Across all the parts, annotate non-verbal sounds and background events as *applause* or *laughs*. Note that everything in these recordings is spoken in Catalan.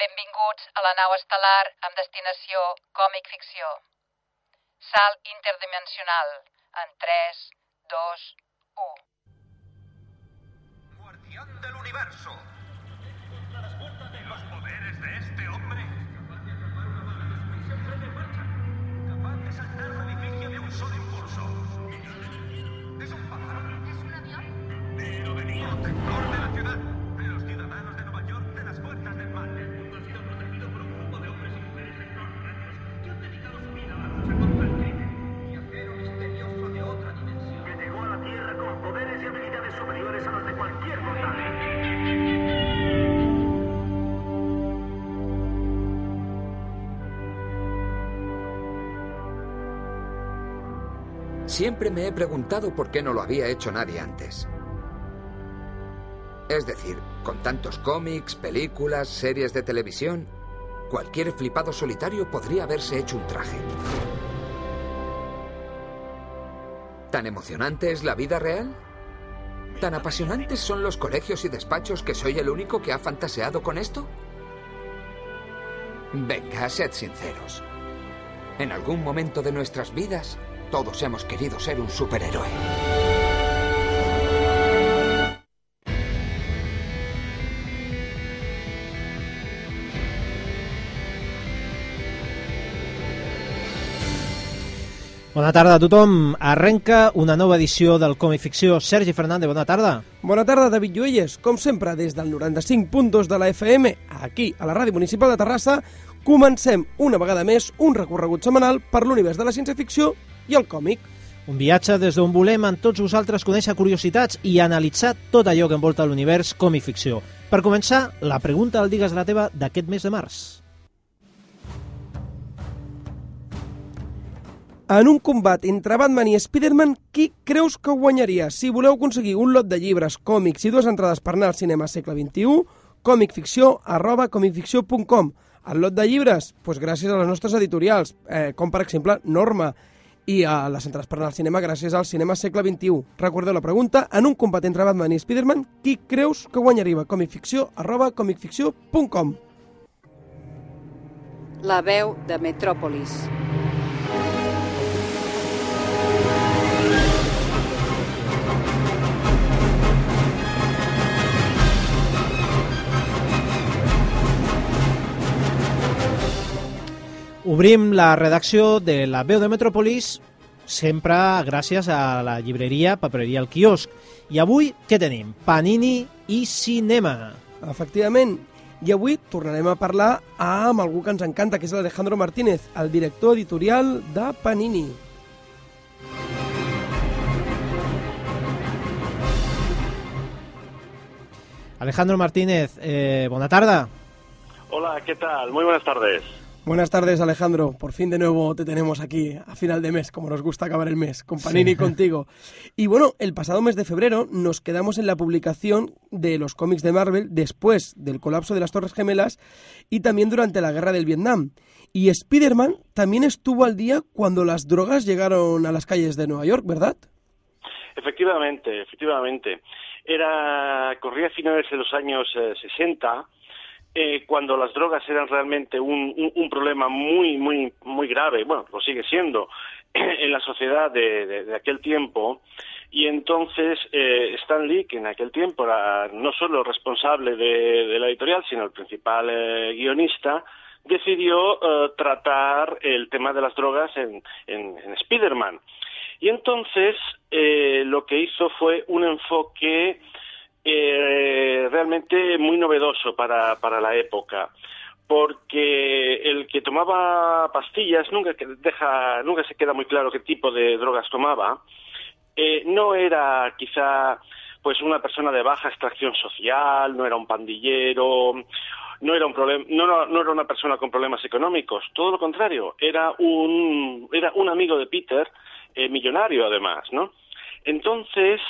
Benvinguts a la nau estel·lar amb destinació còmic ficció. Salt interdimensional en 3, 2, 1. Guardián del universo. Siempre me he preguntado por qué no lo había hecho nadie antes. Es decir, con tantos cómics, películas, series de televisión, cualquier flipado solitario podría haberse hecho un traje. ¿Tan emocionante es la vida real? ¿Tan apasionantes son los colegios y despachos que soy el único que ha fantaseado con esto? Venga, sed sinceros. En algún momento de nuestras vidas, todos hemos querido ser un superhéroe. Bona tarda a tothom. Arrenca una nova edició del Còmic Ficció. Sergi Fernández, bona tarda. Bona tarda, David Lluelles. Com sempre, des del 95.2 de la FM, aquí, a la Ràdio Municipal de Terrassa, comencem una vegada més un recorregut setmanal per l'univers de la ciència-ficció i el còmic. Un viatge des d'on volem amb tots vosaltres conèixer curiositats i analitzar tot allò que envolta l'univers còmic ficció. Per començar, la pregunta del Digues la teva d'aquest mes de març. En un combat entre Batman i Spider-Man, qui creus que guanyaria? Si voleu aconseguir un lot de llibres, còmics i dues entrades per anar al cinema segle XXI, comicficció arroba comicficció.com. El lot de llibres? Pues gràcies a les nostres editorials, eh, com per exemple Norma, i a les entrades per anar al cinema gràcies al cinema segle XXI. Recordeu la pregunta, en un combat entre Batman i Spider-Man, qui creus que guanyaria? comicficció arroba comicficció.com. La veu de Metròpolis. Obrim la redacció de la veu de Metropolis sempre gràcies a la llibreria Papereria El Quiosc. I avui què tenim? Panini i cinema. Efectivament, i avui tornarem a parlar amb algú que ens encanta, que és l'Alejandro Martínez, el director editorial de Panini. Alejandro Martínez, eh, bona tarda. Hola, ¿qué tal? Muy buenas tardes. Buenas tardes, Alejandro. Por fin de nuevo te tenemos aquí a final de mes, como nos gusta acabar el mes, con Panini Sí. contigo. Y bueno, el pasado mes de febrero nos quedamos en la publicación de los cómics de Marvel después del colapso de las Torres Gemelas y también durante la guerra del Vietnam. Y Spider-Man también estuvo al día cuando las drogas llegaron a las calles de Nueva York, ¿verdad? Efectivamente, efectivamente. Era, corría a finales de los años eh, 60, eh, cuando las drogas eran realmente un, problema muy, muy, muy grave, bueno, lo sigue siendo, *clears throat* en la sociedad de, aquel tiempo. Y entonces eh, Stan Lee, que en aquel tiempo era no solo responsable de, la editorial, sino el principal eh, guionista, decidió tratar el tema de las drogas en, en, en Spider-Man. Y entonces lo que hizo fue un enfoque eh, realmente muy novedoso para, para la época porque el que tomaba pastillas nunca deja nunca se queda muy claro qué tipo de drogas tomaba. Eh, no era quizá pues una persona de baja extracción social no era un pandillero no era un problema no, no, era una persona con problemas económicos todo lo contrario era un era un amigo de Peter eh, millonario además no entonces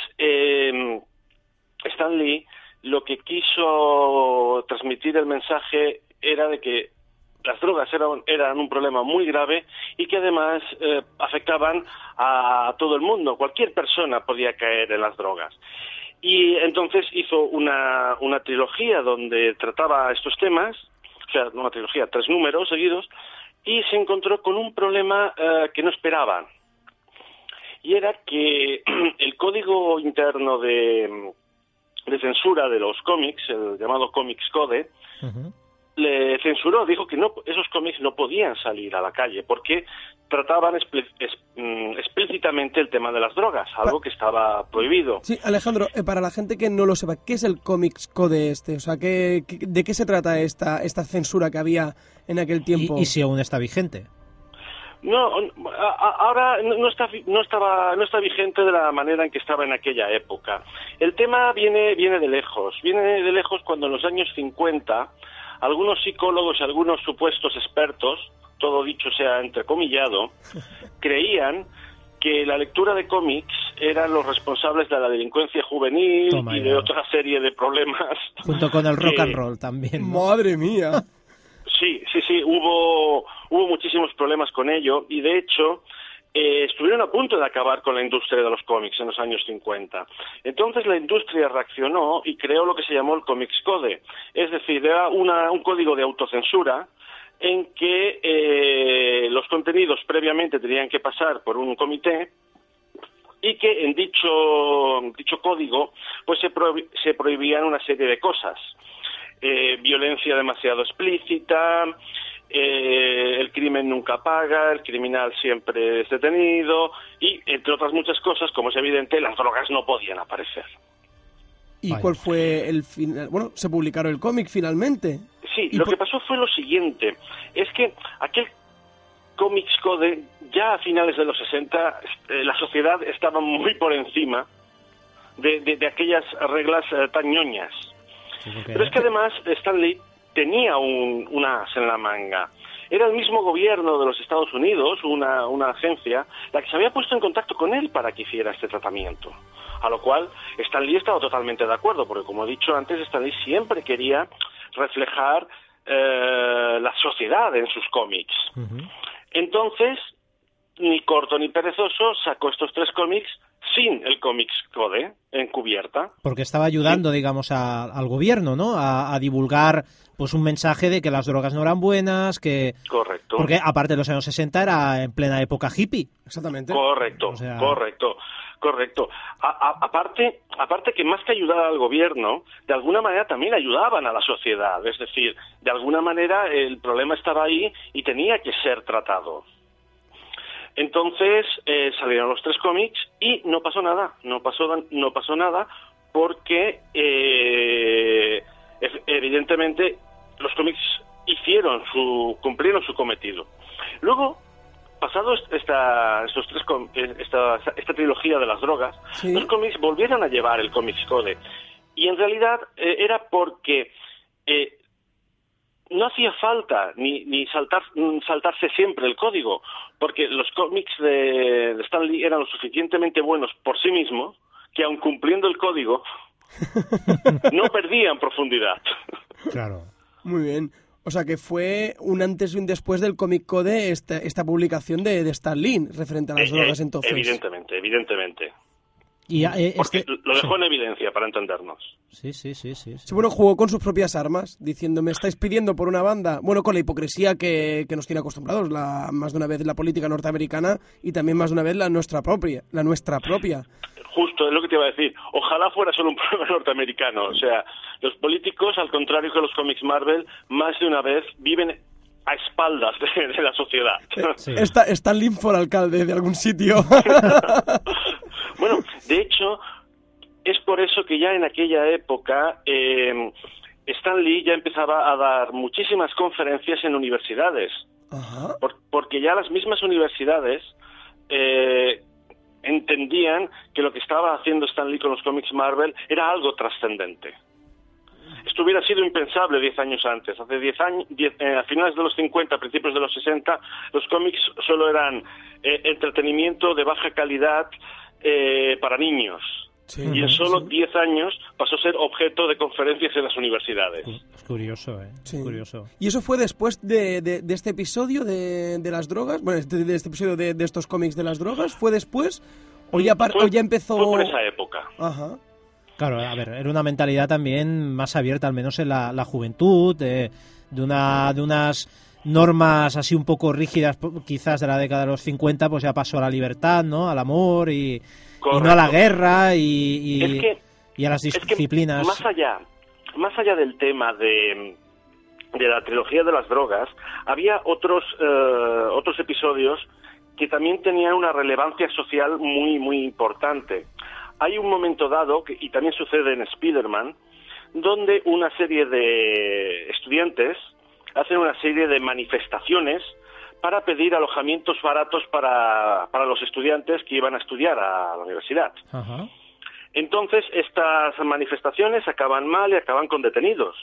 Stan Lee lo que quiso transmitir el mensaje era de que las drogas eran, un problema muy grave y que además eh, afectaban a todo el mundo. Cualquier persona podía caer en las drogas. Y entonces hizo una, una trilogía donde trataba estos temas o sea, una trilogía, tres números seguidos, y se encontró con un problema eh, que no esperaban. Y era que *clears throat* el código interno de, de censura de los cómics, el llamado Comics Code, le censuró, dijo que no, esos cómics no podían salir a la calle porque trataban es- mm, explícitamente el tema de las drogas, algo que estaba prohibido. Sí, Alejandro, eh, para la gente que no lo sepa, ¿qué es el Comics Code este? O sea, ¿qué, qué- ¿de qué se trata esta, esta censura que había en aquel tiempo? Y, y si aún está vigente. No, ahora no no está, no estaba, no está vigente de la manera en que estaba en aquella época. El tema viene, viene de lejos, viene de lejos cuando en los años 50 algunos psicólogos y algunos supuestos expertos, todo dicho sea entrecomillado, *laughs* creían que la lectura de cómics eran los responsables de la delincuencia juvenil Toma y de ya. otra serie de problemas. Junto con el *laughs* rock que- and roll también. ¿no? Madre mía. Sí, sí, sí, hubo, hubo muchísimos problemas con ello y de hecho eh, estuvieron a punto de acabar con la industria de los cómics en los años 50. Entonces la industria reaccionó y creó lo que se llamó el Comics Code, es decir, era una- un código de autocensura en que eh, los contenidos previamente tenían que pasar por un comité y que en dicho, dicho código pues se, prohi- se prohibían una serie de cosas. Eh, violencia demasiado explícita, eh, el crimen nunca paga, el criminal siempre es detenido y, entre otras muchas cosas, como es evidente, las drogas no podían aparecer. ¿Y Vaya. cuál fue el final? Bueno, se publicaron el cómic finalmente. Sí, ¿Y lo que pasó fue lo siguiente, es que aquel Comics Code, ya a finales de los 60, eh, la sociedad estaba muy por encima de, de- de aquellas reglas eh, tan ñoñas. Pero es que además Stan Lee tenía un, un as en la manga. Era el mismo gobierno de los Estados Unidos, una, una agencia, la que se había puesto en contacto con él para que hiciera este tratamiento. A lo cual Stan Lee estaba totalmente de acuerdo, porque como he dicho antes, Stan Lee siempre quería reflejar eh, la sociedad en sus cómics. Entonces, ni corto ni perezoso sacó estos tres cómics sin el Comics Code en cubierta. Porque estaba ayudando, digamos, a- al gobierno, ¿no? A, a divulgar pues un mensaje de que las drogas no eran buenas, que... Correcto. Porque aparte de los años 60 era en plena época hippie. Exactamente. Correcto, O sea- correcto, correcto. A- a- aparte, aparte que más que ayudar al gobierno, de alguna manera también ayudaban a la sociedad. Es decir, de alguna manera el problema estaba ahí y tenía que ser tratado. Entonces eh, salieron los tres cómics y no pasó nada, no pasó, no pasó nada porque eh, ev- evidentemente los cómics hicieron su, cumplieron su cometido. Luego, pasado est- esta, estos tres eh, esta, esta trilogía de las drogas, Sí. los cómics volvieron a llevar el Comics Code. Y en realidad eh, era porque eh, no hacía falta ni, ni saltar, mm, saltarse siempre el código, porque los cómics de, de Stan Lee eran lo suficientemente buenos por sí mismos que aun cumpliendo el código *laughs* no perdían profundidad. Claro. Muy bien. O sea que fue un antes y un después del Comic Code esta, esta publicación de, de Stan Lee referente a las Eh, drogas eh, entonces. Evidentemente, evidentemente. Y eh, Porque este... lo dejó sí. en evidencia para entendernos. Sí, sí, sí, sí. sí. Sí, bueno, jugó con sus propias armas, diciendo, me estáis pidiendo por una banda, bueno, con la hipocresía que, que nos tiene acostumbrados, la, más de una vez la política norteamericana y también más de una vez la nuestra propia, la nuestra propia. Justo, es lo que te iba a decir. Ojalá fuera solo un *laughs* problema norteamericano. O sea, los políticos, al contrario que los cómics Marvel, más de una vez viven a espaldas de, de la sociedad. Sí. Está, Lee por alcalde de algún sitio. *laughs* bueno, de hecho, es por eso que ya en aquella época eh, Stan Lee ya empezaba a dar muchísimas conferencias en universidades. Ajá. Por- porque ya las mismas universidades eh, entendían que lo que estaba haciendo Stan Lee con los cómics Marvel era algo trascendente. Esto hubiera sido impensable 10 años antes. Hace 10 años, diez- eh, a finales de los 50, principios de los 60, los cómics solo eran eh, entretenimiento de baja calidad eh, para niños. Sí, y en solo sí. 10 años pasó a ser objeto de conferencias en las universidades. Es curioso, ¿eh? Sí. Curioso. ¿Y eso fue después de, de- de este episodio de, de las drogas? Bueno, de, de este episodio de, de estos cómics de las drogas, ¿fue después? ¿O ya, par- Fue- o ya empezó...? Fue por esa época. Ajá. Claro, a ver, era una mentalidad también más abierta, al menos en la, la juventud, de, de, una, de unas normas así un poco rígidas, quizás de la década de los 50, pues ya pasó a la libertad, ¿no? Al amor y, y no a la guerra y, y, Es que- y a las Es que disciplinas. más allá, más allá del tema de, de la trilogía de las drogas, había otros eh, otros episodios que también tenían una relevancia social muy muy importante. Hay un momento dado que- y también sucede en Spider-Man donde una serie de estudiantes hacen una serie de manifestaciones para pedir alojamientos baratos para, para los estudiantes que iban a estudiar a la universidad. Ajá. Entonces, estas manifestaciones acaban mal y acaban con detenidos.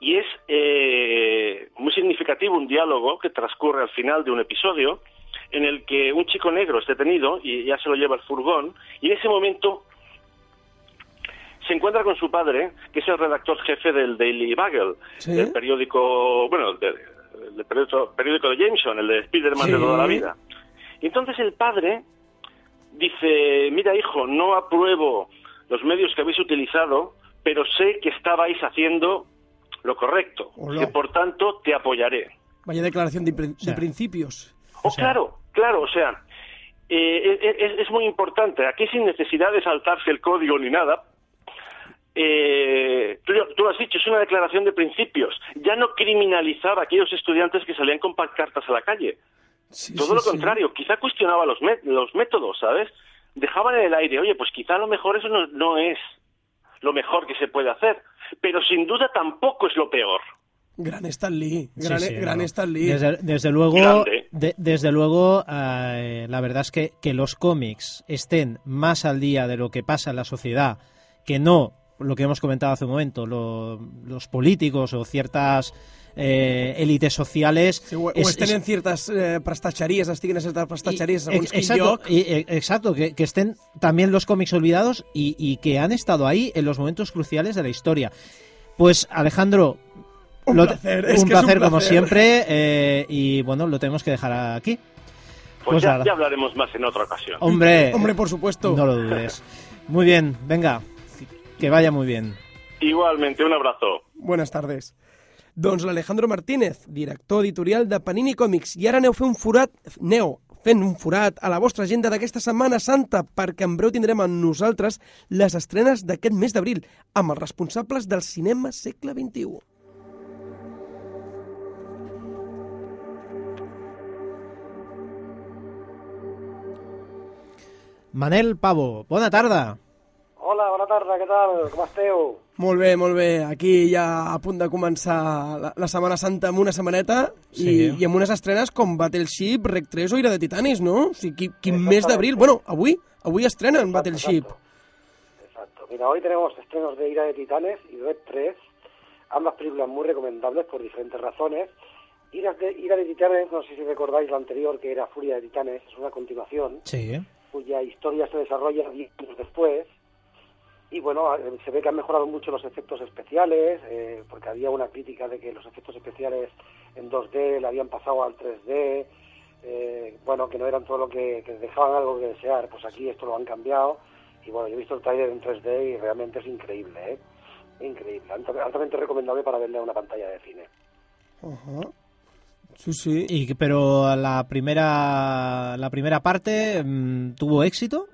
Y es eh, muy significativo un diálogo que transcurre al final de un episodio en el que un chico negro es detenido y ya se lo lleva al furgón y en ese momento se encuentra con su padre, que es el redactor jefe del Daily Bugle, Sí. del periódico, bueno, del, del periódico, periódico de Jameson, el de Spiderman de Sí. toda la vida. Y entonces el padre dice, mira hijo, no apruebo los medios que habéis utilizado, pero sé que estabais haciendo lo correcto, Hola. que por tanto te apoyaré. Vaya declaración de, de principios. Oh, sea- claro, claro, o sea, eh, es, es- es muy importante. Aquí sin necesidad de saltarse el código ni nada. Eh, tú, tú lo has dicho, es una declaración de principios. Ya no criminalizaba a aquellos estudiantes que salían con pancartas a la calle. Sí, Todo sí, lo sí. contrario, quizá cuestionaba los, mé- los métodos, ¿sabes? Dejaban en el aire, oye, pues quizá a lo mejor eso no, no es lo mejor que se puede hacer, pero sin duda tampoco es lo peor. Gran Stan Lee. Sí, Gran, sí, gran no. Stan Lee. Desde, desde luego, Grande. De- desde luego eh, la verdad es que, que los cómics estén más al día de lo que pasa en la sociedad, que no lo que hemos comentado hace un momento, lo- los políticos o ciertas eh, élites sociales. Sí, o, o es- estén es- en ciertas eh, prestatgeries, estiguin en y- ex- quin exacto, y- e- exacto que, que estén también los cómics olvidados y, y que han estado ahí en los momentos cruciales de la historia. Pues Alejandro, Un lo- placer, un es que es un placer como placer. siempre eh, y bueno, lo tenemos que dejar aquí. Pues, Pues ya, ya hablaremos más en otra ocasión. Hombre, Hombre, por supuesto. no lo dudes. Muy bien, venga, que vaya muy bien. Igualmente, un abrazo. Buenas tardes. Doncs l'Alejandro Martínez, director editorial de Panini Còmics. I ara aneu fer un forat, neu fent un forat a la vostra agenda d'aquesta Setmana Santa, perquè en breu tindrem amb nosaltres les estrenes d'aquest mes d'abril, amb els responsables del cinema segle XXI. Manel Pavo, bona tarda. Hola, bona tarda, què tal? Com esteu? Molt bé, molt bé. Aquí ja a punt de començar la, la Setmana Santa amb una setmaneta Sí. i, i amb unes estrenes com Battleship, Rec 3 o Ira de Titanis, no? O sigui, qui- quin Exactamente. mes d'abril... Bueno, avui, avui estrenen Battleship. Exacto. Exacto. Mira, hoy tenemos estrenos de Ira de Titanes y Red 3, ambas películas muy recomendables por diferentes razones. Ira de, Ira de Titanes, no sé si recordáis la anterior, que era Furia de Titanes, es una continuación, Sí, cuya historia se desarrolla 10 años después. Y bueno, eh, se ve que han mejorado mucho los efectos especiales, eh, porque había una crítica de que los efectos especiales en 2D le habían pasado al 3D, eh, bueno, que no eran todo lo que, dejaban algo que desear. Pues aquí esto lo han cambiado. Y bueno, yo he visto el trailer en 3D y realmente es increíble, ¿eh? Increíble, Alt- altamente recomendable para verle a una pantalla de cine. Ajá. Sí, sí. y, pero la primera, la primera parte mm, tuvo éxito.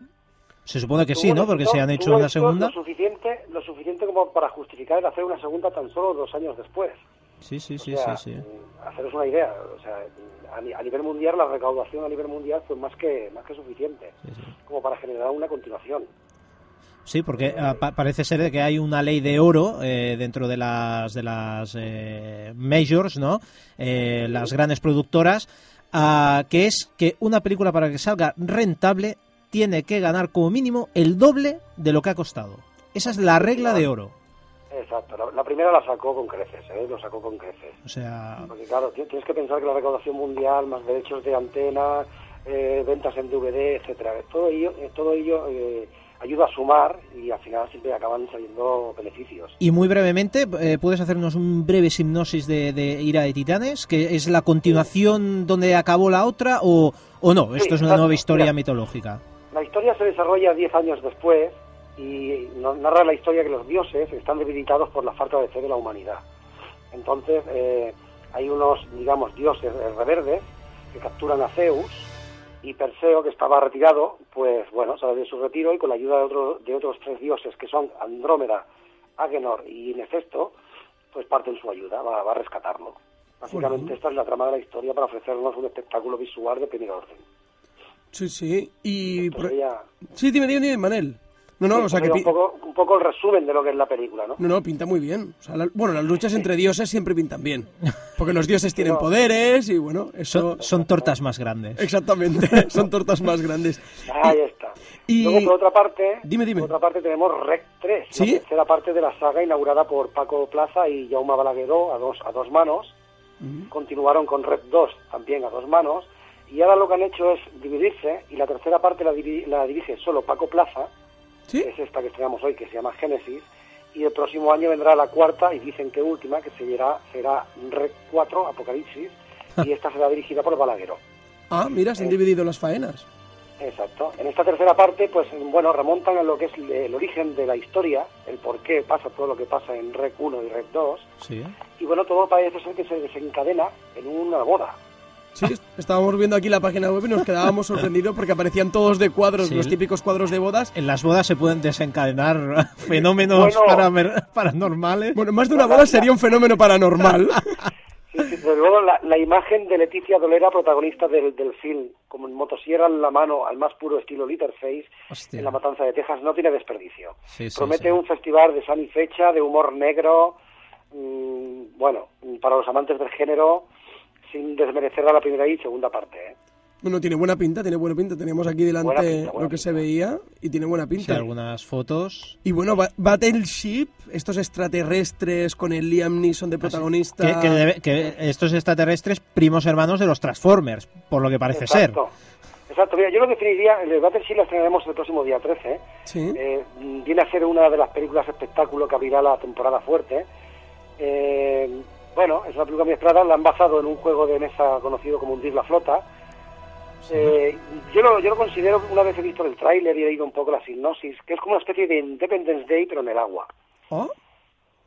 Se supone que sí, ¿no? Porque se han hecho una segunda. Lo suficiente, lo suficiente como para justificar el hacer una segunda tan solo dos años después. Sí, sí, sí, O sea, sí, sí. mm, Haceros una idea, o sea, a, ni- a nivel mundial, la recaudación a nivel mundial fue más que, más que suficiente, Sí, sí. como para generar una continuación. Sí, porque ah, pa- parece ser de que hay una ley de oro eh, dentro de las de las eh, majors, ¿no? Eh, las grandes productoras, ah, que es que una película para que salga rentable tiene que ganar como mínimo el doble de lo que ha costado. Esa es la regla de oro. Exacto, la, la primera la sacó con creces, ¿eh? lo sacó con creces. O sea, Porque claro, ti- tienes que pensar que la recaudación mundial, más derechos de antena, eh, ventas en DVD, etcétera, todo ello, eh, todo ello eh, ayuda a sumar y al final siempre acaban saliendo beneficios. y muy brevemente, eh, ¿puedes hacernos un breve hipnosis de, de Ira de Titanes? ¿Que es la continuación donde acabó la otra o, o no? Esto Sí, es una nueva historia Mira. mitológica. La historia se desarrolla 10 años después y narra la historia que los dioses están debilitados por la falta de fe de la humanidad. Entonces, eh, hay unos, digamos, dioses eh, reverdes que capturan a Zeus y Perseo, que estaba retirado, pues bueno, sale de su retiro y con la ayuda de, otro- de otros tres dioses que son Andrómeda, Agenor y Nefesto, pues parte en su ayuda, va, va a rescatarlo. Básicamente esta es la trama de la historia para ofrecernos un espectáculo visual de primer orden. Sí, sí. Y... Pro- Sí, dime, dime, dime, Manel. No, no, sí, o sea que... un, poco, un poco el resumen de lo que es la película, ¿no? No, no, pinta muy bien. O sea, la- bueno, las luchas entre dioses siempre pintan bien. Porque los dioses tienen *laughs* no. poderes y bueno, eso... Son, son tortas más grandes. Exactamente, *laughs* son tortas más grandes. Ahí está. y- Luego, por otra parte, Dime, dime. por otra parte tenemos Rec 3, ¿Sí? la tercera parte de la saga inaugurada por Paco Plaza y Jaume Balagueró a dos, a dos manos. Continuaron con Rec 2 también a dos manos. Y ahora lo que han hecho es dividirse y la tercera parte la, divi- la dirige solo Paco Plaza, ¿Sí? que es esta que estrenamos hoy, que se llama Génesis. Y el próximo año vendrá la cuarta y dicen que última, que será, será Rec 4, Apocalipsis. y esta será dirigida por Balagueró. Ah, mira, se han dividido las faenas. Exacto. En esta tercera parte, pues bueno, remontan a lo que es el, el origen de la historia, el por qué pasa todo lo que pasa en Rec 1 y Rec 2, Sí. y bueno, todo parece ser que se desencadena en una boda. Sí, estábamos viendo aquí la página web y nos quedábamos sorprendidos porque aparecían todos de cuadros, Sí. los típicos cuadros de bodas. En las bodas se pueden desencadenar *laughs* fenómenos Bueno. paranormales. Bueno, más de una boda sería un fenómeno paranormal. *laughs* Sí, sí, desde luego la, la imagen de Leticia Dolera, protagonista del, del film, como en motosierra en la mano, al más puro estilo Litterface, Hostia. en la matanza de Texas, no tiene desperdicio. Sí, sí, Promete sí. un festival de san y fecha, de humor negro, mm, bueno, para los amantes del género, sin desmerecer a la primera y segunda parte. ¿eh? Bueno, tiene buena pinta, tiene buena pinta. Tenemos aquí delante Buena pinta, buena lo que se pinta. veía y tiene buena Sí, pinta. algunas fotos. Y bueno, Ba- Battleship, estos extraterrestres con el Liam Neeson de protagonista. Que, que debe- que estos extraterrestres, primos hermanos de los Transformers, por lo que parece ser. Exacto. Exacto, mira, yo lo definiría, el Battleship lo estrenaremos el próximo día 13, ¿eh? Sí. Eh, viene a ser una de las películas espectáculo que abrirá la temporada fuerte. Eh, bueno, es una película muy esperada, la han basado en un juego de mesa conocido como Hundir la Flota. Eh, yo, lo, yo lo considero, una vez he visto el tráiler y he leído un poco la sinopsis, que es como una especie de Independence Day, pero en el agua. ¿Oh?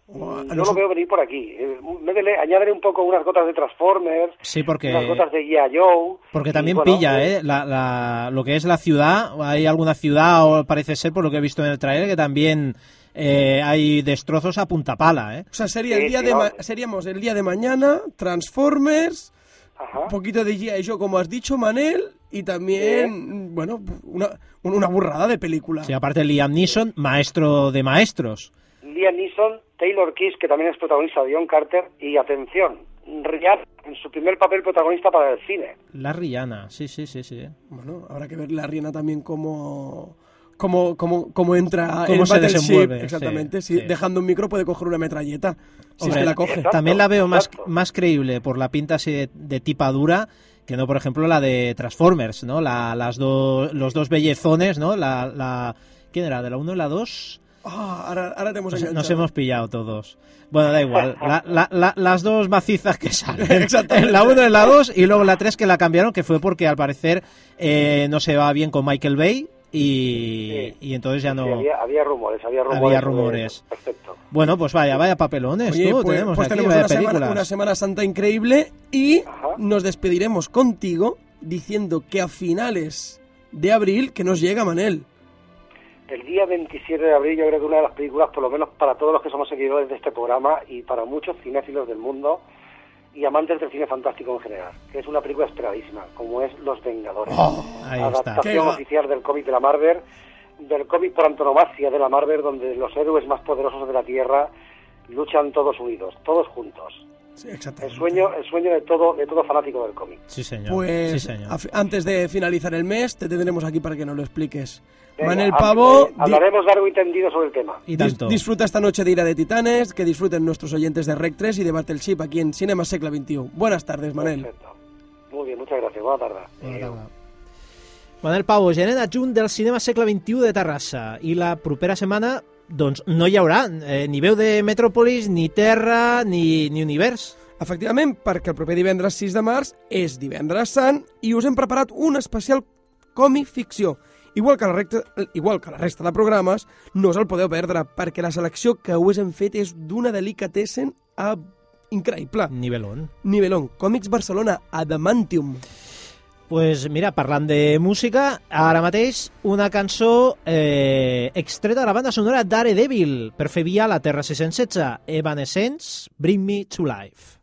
Mm, noso- lo veo venir por aquí. Eh, métele- añádele un poco unas gotas de Transformers, Sí, porque unas gotas de G.I. Joe. Porque y, también bueno, pilla, eh, ¿eh? La, la- lo que es la ciudad. Hay alguna ciudad, o parece ser, por lo que he visto en el trailer, que también eh, hay destrozos a punta pala, ¿eh? O sea, sería el día de ma- seríamos el día de mañana, Transformers, Ajá. un poquito de G.I. Joe, como has dicho, Manel, y también, bueno, una, una burrada de película. Sí, aparte Liam Neeson, maestro de maestros. Liam Neeson, Taylor Kiss, que también es protagonista de John Carter, y atención, Rihanna, en su primer papel protagonista para el cine. La Rihanna, sí, sí, sí, sí. Bueno, habrá que ver la Rihanna también como... Cómo, cómo, cómo entra Cómo en se Battleship, desenvuelve, exactamente. sí, si sí. dejando un micro puede coger una metralleta, si es que la coge. Exacto, También la veo más, exacto. más creíble por la pinta así de, de tipa dura que no, por ejemplo, la de Transformers, ¿no? La, las dos los dos bellezones, ¿no? La, la, ¿Quién era? ¿De la 1 y la 2? Ah, ahora, ahora te hemos Nos, hemos pillado todos. Bueno, da igual. La- la- la- las dos macizas que salen. *laughs* Exactamente. En la 1 y la 2 y luego la 3 que la cambiaron, que fue porque al parecer eh, no se va bien con Michael Bay y, Sí. y entonces ya no... Sí, había, había rumores, había rumores. Había rumores. Perfecto. Bueno, pues vaya, vaya papelones, Oye, tú, pues, tenemos pues aquí, tenemos vaya una semana, películas. una Semana Santa increíble y Ajá. nos despediremos contigo diciendo que a finales de abril que nos llega Manel. El día 27 de abril yo creo que una de las películas, por lo menos para todos los que somos seguidores de este programa y para muchos cinéfilos del mundo y amantes del cine fantástico en general, que es una película esperadísima, como es Los Vengadores. Ahí está. Qué adaptación oficial del cómic de la Marvel, del cómic por antonomasia de la Marvel, donde los héroes más poderosos de la Tierra luchan todos unidos, todos juntos. Sí, El sueño, el sueño de todo, de todo fanático del cómic. Sí, señor. Pues sí, señor. antes de finalizar el mes te tendremos aquí para que nos lo expliques. Venga, Manel Pavo, eh, di- hablaremos largo y tendido sobre el tema. Y dis- tanto. disfruta esta noche de Ira de Titanes, que disfruten nuestros oyentes de Rec 3 y de Battleship aquí en Cinema Secla 21. Buenas tardes, Manel. Perfecto. Muy bien, muchas gracias. Buena tarde. Bona Adéu. tarda. Manel Pau, gerent adjunt del Cinema Segle XXI de Terrassa. I la propera setmana, doncs, no hi haurà eh, ni veu de Metròpolis, ni Terra, ni, ni Univers. Efectivament, perquè el proper divendres 6 de març és divendres sant i us hem preparat un especial còmic ficció. Igual que, la recta, igual que la resta de programes, no us el podeu perdre, perquè la selecció que us hem fet és d'una delicatessen a, increïble. Nivelón. Nivelón, Còmics Barcelona, Adamantium. Pues mira, parlant de música, ara mateix una cançó eh, extreta de la banda sonora Daredevil per fer via la Terra 616, Evanescence, Bring Me to Life.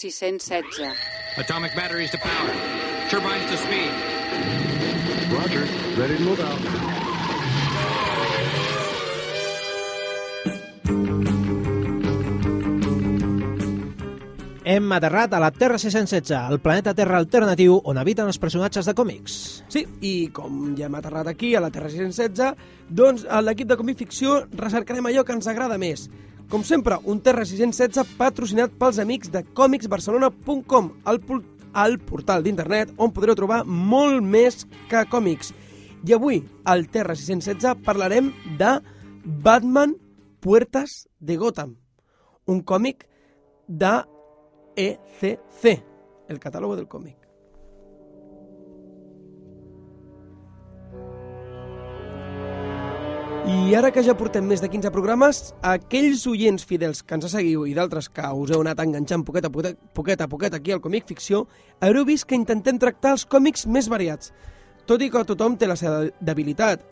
616. Atomic batteries to power. Turbines to speed. Roger. Ready to move out. Hem aterrat a la Terra 616, el planeta Terra alternatiu on habiten els personatges de còmics. Sí, i com ja hem aterrat aquí, a la Terra 616, doncs a l'equip de Comic Ficció recercarem allò que ens agrada més. Com sempre, un Terra 616 patrocinat pels amics de còmicsbarcelona.com, el, el portal d'internet on podreu trobar molt més que còmics. I avui, al Terra 616, parlarem de Batman Puertas de Gotham, un còmic de ECC, el catàleg del còmic. I ara que ja portem més de 15 programes, aquells oients fidels que ens seguiu i d'altres que us heu anat enganxant poquet a poquet, poquet a poquet aquí al còmic ficció, haureu vist que intentem tractar els còmics més variats. Tot i que tothom té la seva debilitat,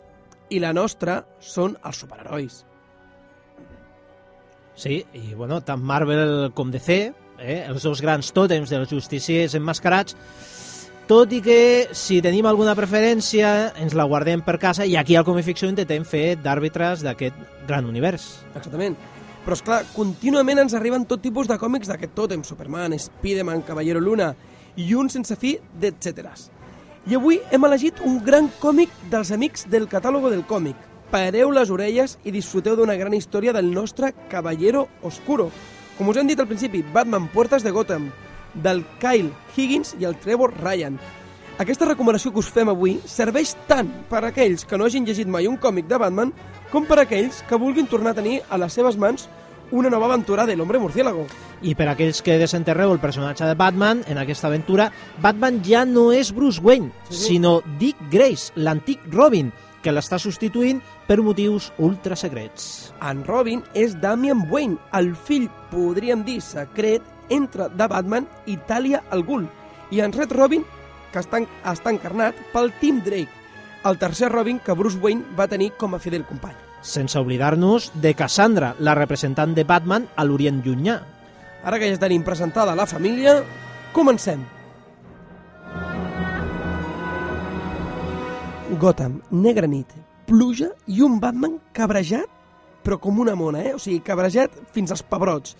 i la nostra són els superherois. Sí, i bueno, tant Marvel com DC, eh, els dos grans tòtems dels justiciers emmascarats, tot i que si tenim alguna preferència ens la guardem per casa i aquí al Comic Ficció intentem fer d'àrbitres d'aquest gran univers. Exactament. Però, és clar, contínuament ens arriben tot tipus de còmics d'aquest tòtem, Superman, Spiderman, Caballero Luna i un sense fi d'etcèteres. I avui hem elegit un gran còmic dels amics del catàlogo del còmic. Pareu les orelles i disfruteu d'una gran història del nostre Caballero Oscuro. Com us hem dit al principi, Batman Puertas de Gotham, del Kyle Higgins i el Trevor Ryan. Aquesta recomanació que us fem avui serveix tant per a aquells que no hagin llegit mai un còmic de Batman com per a aquells que vulguin tornar a tenir a les seves mans una nova aventura de l'Hombre Murciélago. I per aquells que desenterreu el personatge de Batman, en aquesta aventura, Batman ja no és Bruce Wayne, Sí, sí. sinó Dick Grace, l'antic Robin, que l'està substituint per motius ultrasecrets. En Robin és Damian Wayne, el fill, podríem dir, secret entre de Batman i Talia al Ghul. I en Red Robin, que està, està encarnat pel Tim Drake, el tercer Robin que Bruce Wayne va tenir com a fidel company. Sense oblidar-nos de Cassandra, la representant de Batman a l'Orient Llunyà. Ara que ja tenim presentada la família, comencem. Gotham, negra nit, pluja i un Batman cabrejat, però com una mona, eh? O sigui, cabrejat fins als pebrots.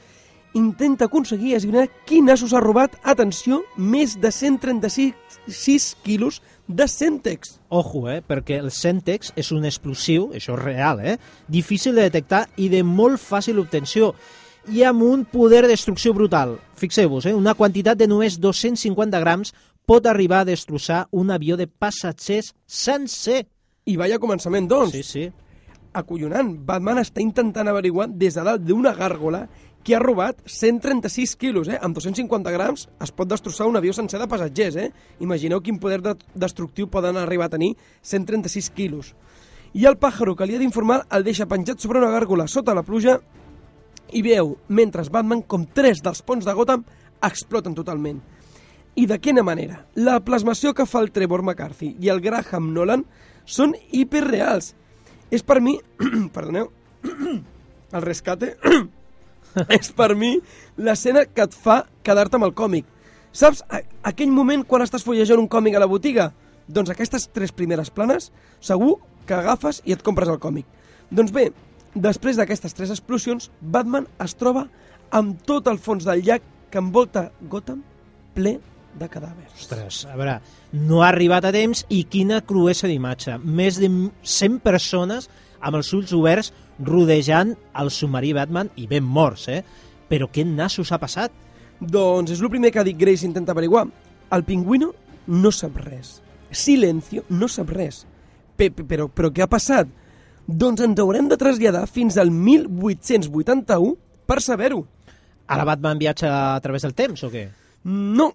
Intenta aconseguir esbrinar quin nassos ha robat, atenció, més de 136 quilos de Centex. Ojo, eh, perquè el Centex és un explosiu, això és real, eh, difícil de detectar i de molt fàcil obtenció i amb un poder de destrucció brutal. Fixeu-vos, eh, una quantitat de només 250 grams pot arribar a destrossar un avió de passatgers sencer. I vaya començament, doncs. Sí, sí. acollonant. Batman està intentant averiguar des de dalt d'una gàrgola que ha robat 136 quilos, eh? Amb 250 grams es pot destrossar un avió sencer de passatgers, eh? Imagineu quin poder de destructiu poden arribar a tenir 136 quilos. I el pàjaro que li ha d'informar el deixa penjat sobre una gàrgola sota la pluja i veu, mentre Batman, com tres dels ponts de Gotham exploten totalment. I de quina manera? La plasmació que fa el Trevor McCarthy i el Graham Nolan són hiperreals. És per mi... *clears throat* perdoneu... *clears throat* el rescate... *clears throat* *laughs* és per mi l'escena que et fa quedar-te amb el còmic. Saps aquell moment quan estàs fullejant un còmic a la botiga? Doncs aquestes tres primeres planes segur que agafes i et compres el còmic. Doncs bé, després d'aquestes tres explosions, Batman es troba amb tot el fons del llac que envolta Gotham ple de cadàvers. Ostres, a veure, no ha arribat a temps i quina cruesa d'imatge. Més de 100 persones amb els ulls oberts rodejant el submarí Batman i ben morts, eh? Però què nassos ha passat? Doncs és el primer que ha dit Grace intenta averiguar. El pingüino no sap res. Silencio no sap res. Pe pe- però, però què ha passat? Doncs ens haurem de traslladar fins al 1881 per saber-ho. Ara Batman viatja a través del temps o què? No.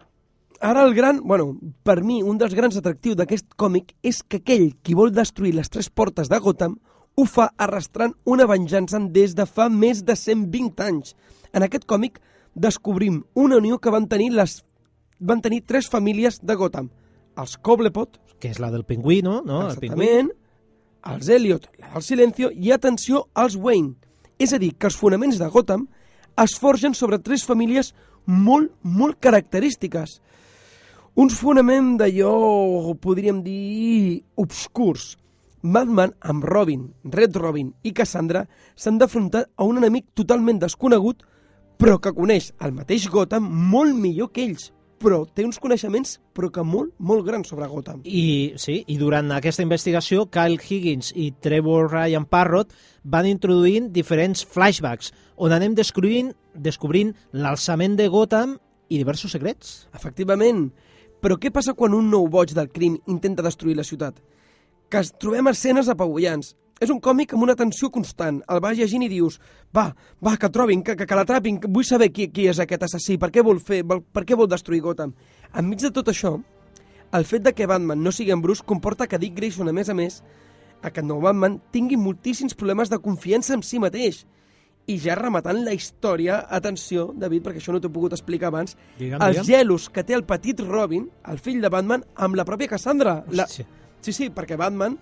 Ara el gran... Bueno, per mi, un dels grans atractius d'aquest còmic és que aquell qui vol destruir les tres portes de Gotham ho fa arrastrant una venjança des de fa més de 120 anys. En aquest còmic descobrim una unió que van tenir les van tenir tres famílies de Gotham. Els Cobblepot, Que és la del pingüino, no? El pingüí. exactament, els Elliot, la del Silencio, i atenció, als Wayne. És a dir, que els fonaments de Gotham es forgen sobre tres famílies molt, molt característiques. Uns fonaments d'allò, podríem dir, obscurs. Batman, amb Robin, Red Robin i Cassandra s'han d'afrontar a un enemic totalment desconegut, però que coneix el mateix Gotham molt millor que ells. Però té uns coneixements, però que molt, molt grans sobre Gotham. I, sí, i durant aquesta investigació, Kyle Higgins i Trevor Ryan Parrott van introduint diferents flashbacks on anem descobrint, descobrint l'alçament de Gotham i diversos secrets. Efectivament. Però què passa quan un nou boig del crim intenta destruir la ciutat? Que es trobem escenes apabullants. És un còmic amb una tensió constant. El vas llegint i dius, va, va, que trobin, que, que, que l'atrapin, vull saber qui, qui és aquest assassí, per què vol fer, vol, per què vol destruir Gotham. Enmig de tot això, el fet de que Batman no sigui en Bruce comporta que Dick Grayson, a més a més, aquest nou Batman tingui moltíssims problemes de confiança en si mateix. I ja rematant la història, atenció, David, perquè això no t'ho he pogut explicar abans, Digue'm, els digue'm. gelos que té el petit Robin, el fill de Batman, amb la pròpia Cassandra. La... Sí, sí, perquè Batman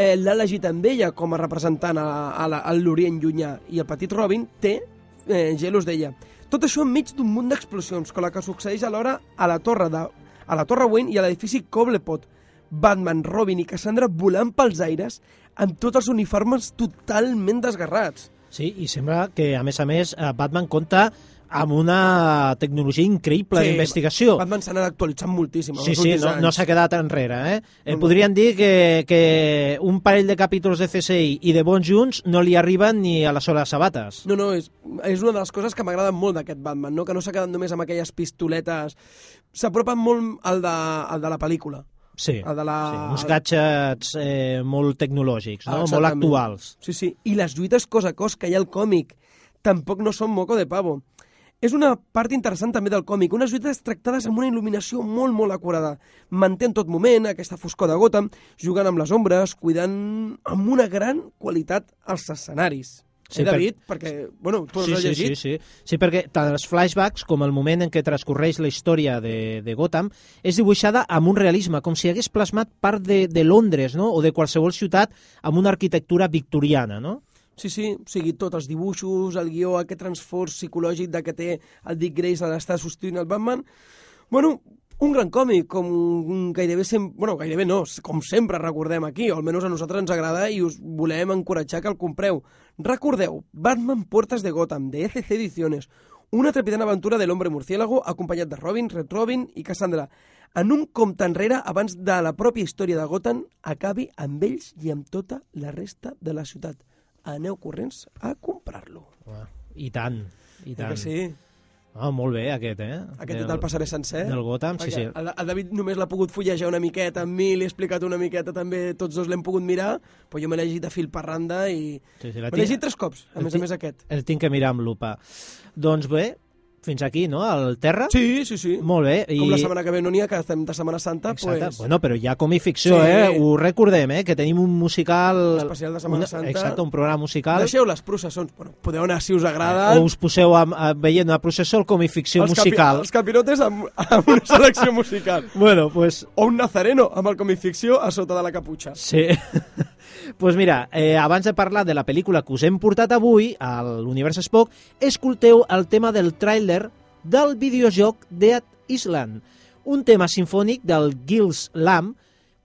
eh, l'ha elegit amb ella com a representant a, a, la, a l'Orient llunyà i el petit Robin té eh, gelos d'ella. Tot això enmig d'un munt d'explosions, com la que succeeix alhora a la torre de, a la torre Wayne i a l'edifici Cobblepot. Batman, Robin i Cassandra volant pels aires amb tots els uniformes totalment desgarrats. Sí, i sembla que, a més a més, eh, Batman compta amb una tecnologia increïble d'investigació. Batman s'ha anat actualitzant moltíssim. Sí, sí, no, anys. no s'ha quedat enrere. Eh? eh podríem dir que, que un parell de capítols de CSI i de bons junts no li arriben ni a les soles sabates. No, no, és, és una de les coses que m'agraden molt d'aquest Batman, no? que no s'ha quedat només amb aquelles pistoletes... S'apropen molt al de, al de la pel·lícula. Sí, El de la... sí uns gadgets eh, molt tecnològics, no? molt Exactament. actuals. Sí, sí. I les lluites cos a cos que hi ha al còmic tampoc no són moco de pavo. És una part interessant també del còmic, unes lluites tractades amb una il·luminació molt, molt acurada. Manté en tot moment aquesta foscor de Gotham, jugant amb les ombres, cuidant amb una gran qualitat els escenaris. Sí, Sí, per- David? Perquè, bueno, tu Sí, has sí, llegit. sí, sí. Sí, perquè tant els flashbacks com el moment en què transcorreix la història de, de Gotham és dibuixada amb un realisme, com si hagués plasmat part de, de Londres no? o de qualsevol ciutat amb una arquitectura victoriana, no? Sí, sí, o sigui, tots els dibuixos, el guió, aquest transfors psicològic de que té el Dick Grayson a l'estar substituint el Batman... Bueno, un gran còmic, com gairebé sempre... Bueno, gairebé no, com sempre recordem aquí, o almenys a nosaltres ens agrada i us volem encoratjar que el compreu. Recordeu, Batman Puertas de Gotham, de ECC Ediciones, una trepidant aventura de l'hombre murciélago acompanyat de Robin, Red Robin i Cassandra, en un compte enrere abans de la pròpia història de Gotham acabi amb ells i amb tota la resta de la ciutat. Aneu corrents a comprar-lo. Ah, I tant, i Eh tant. que sí? Ah, molt bé, aquest, eh? Aquest te'l passaré sencer. Del Gotham, sí, sí. El, el David només l'ha pogut fullejar una miqueta amb mi, li he explicat una miqueta també, tots dos l'hem pogut mirar, però jo me l'he llegit de fil per randa i... Sí, sí, l'he tinc- llegit tres cops, a el més a tinc- més aquest. El tinc que mirar amb lupa. Doncs bé, fins aquí, no?, el Terra. Sí, sí, sí. Molt bé. I... Com la setmana que ve no n'hi ha, que estem de Setmana Santa, Exacte. pues... Bueno, però ja com i ficció, Sí. eh? Ho recordem, eh? Que tenim un musical... Especial de Setmana una- Santa. Exacte, un programa musical. Deixeu les processons, bueno, podeu anar si us agrada. O us poseu a, a, veient una processó com i ficció els musical. Capi, els capirotes amb, amb una selecció musical. Bueno, pues... O un nazareno amb el comic-ficció a sota de la caputxa. Sí. *laughs* pues mira, eh, abans de parlar de la pel·lícula que us hem portat avui, a l'Univers Spock, escolteu el tema del tràiler del videojoc Dead Island, un tema sinfònic del Gilles Lamb,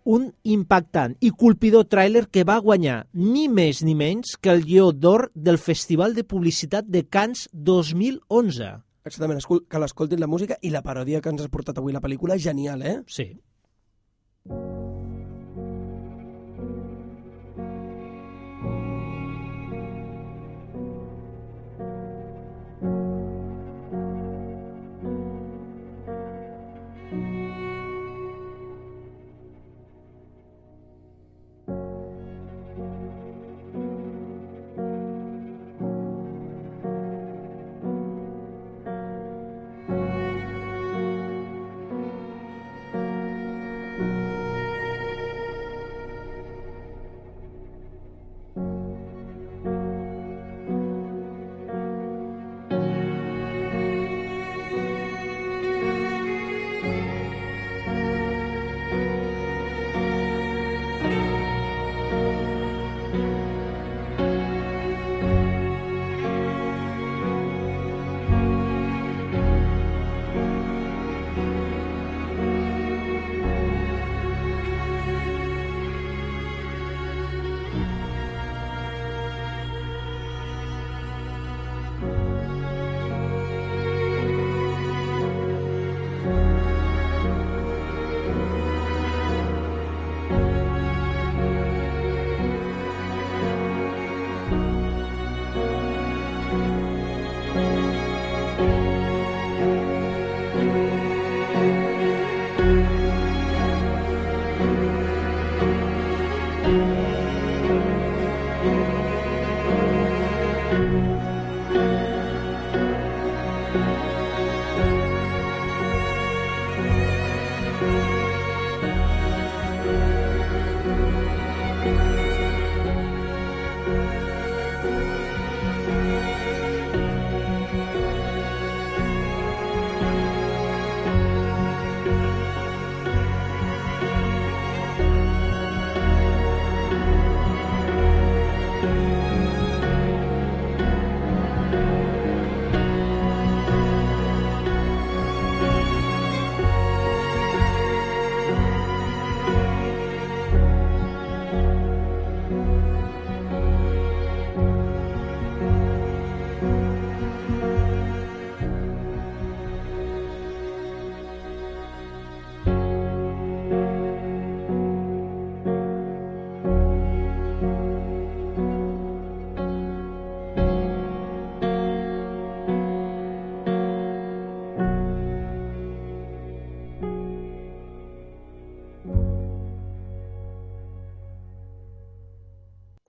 un impactant i colpidor tràiler que va guanyar ni més ni menys que el Lleó d'Or del Festival de Publicitat de Cannes 2011. Exactament, que l'escoltin la música i la paròdia que ens has portat avui la pel·lícula, genial, eh? Sí.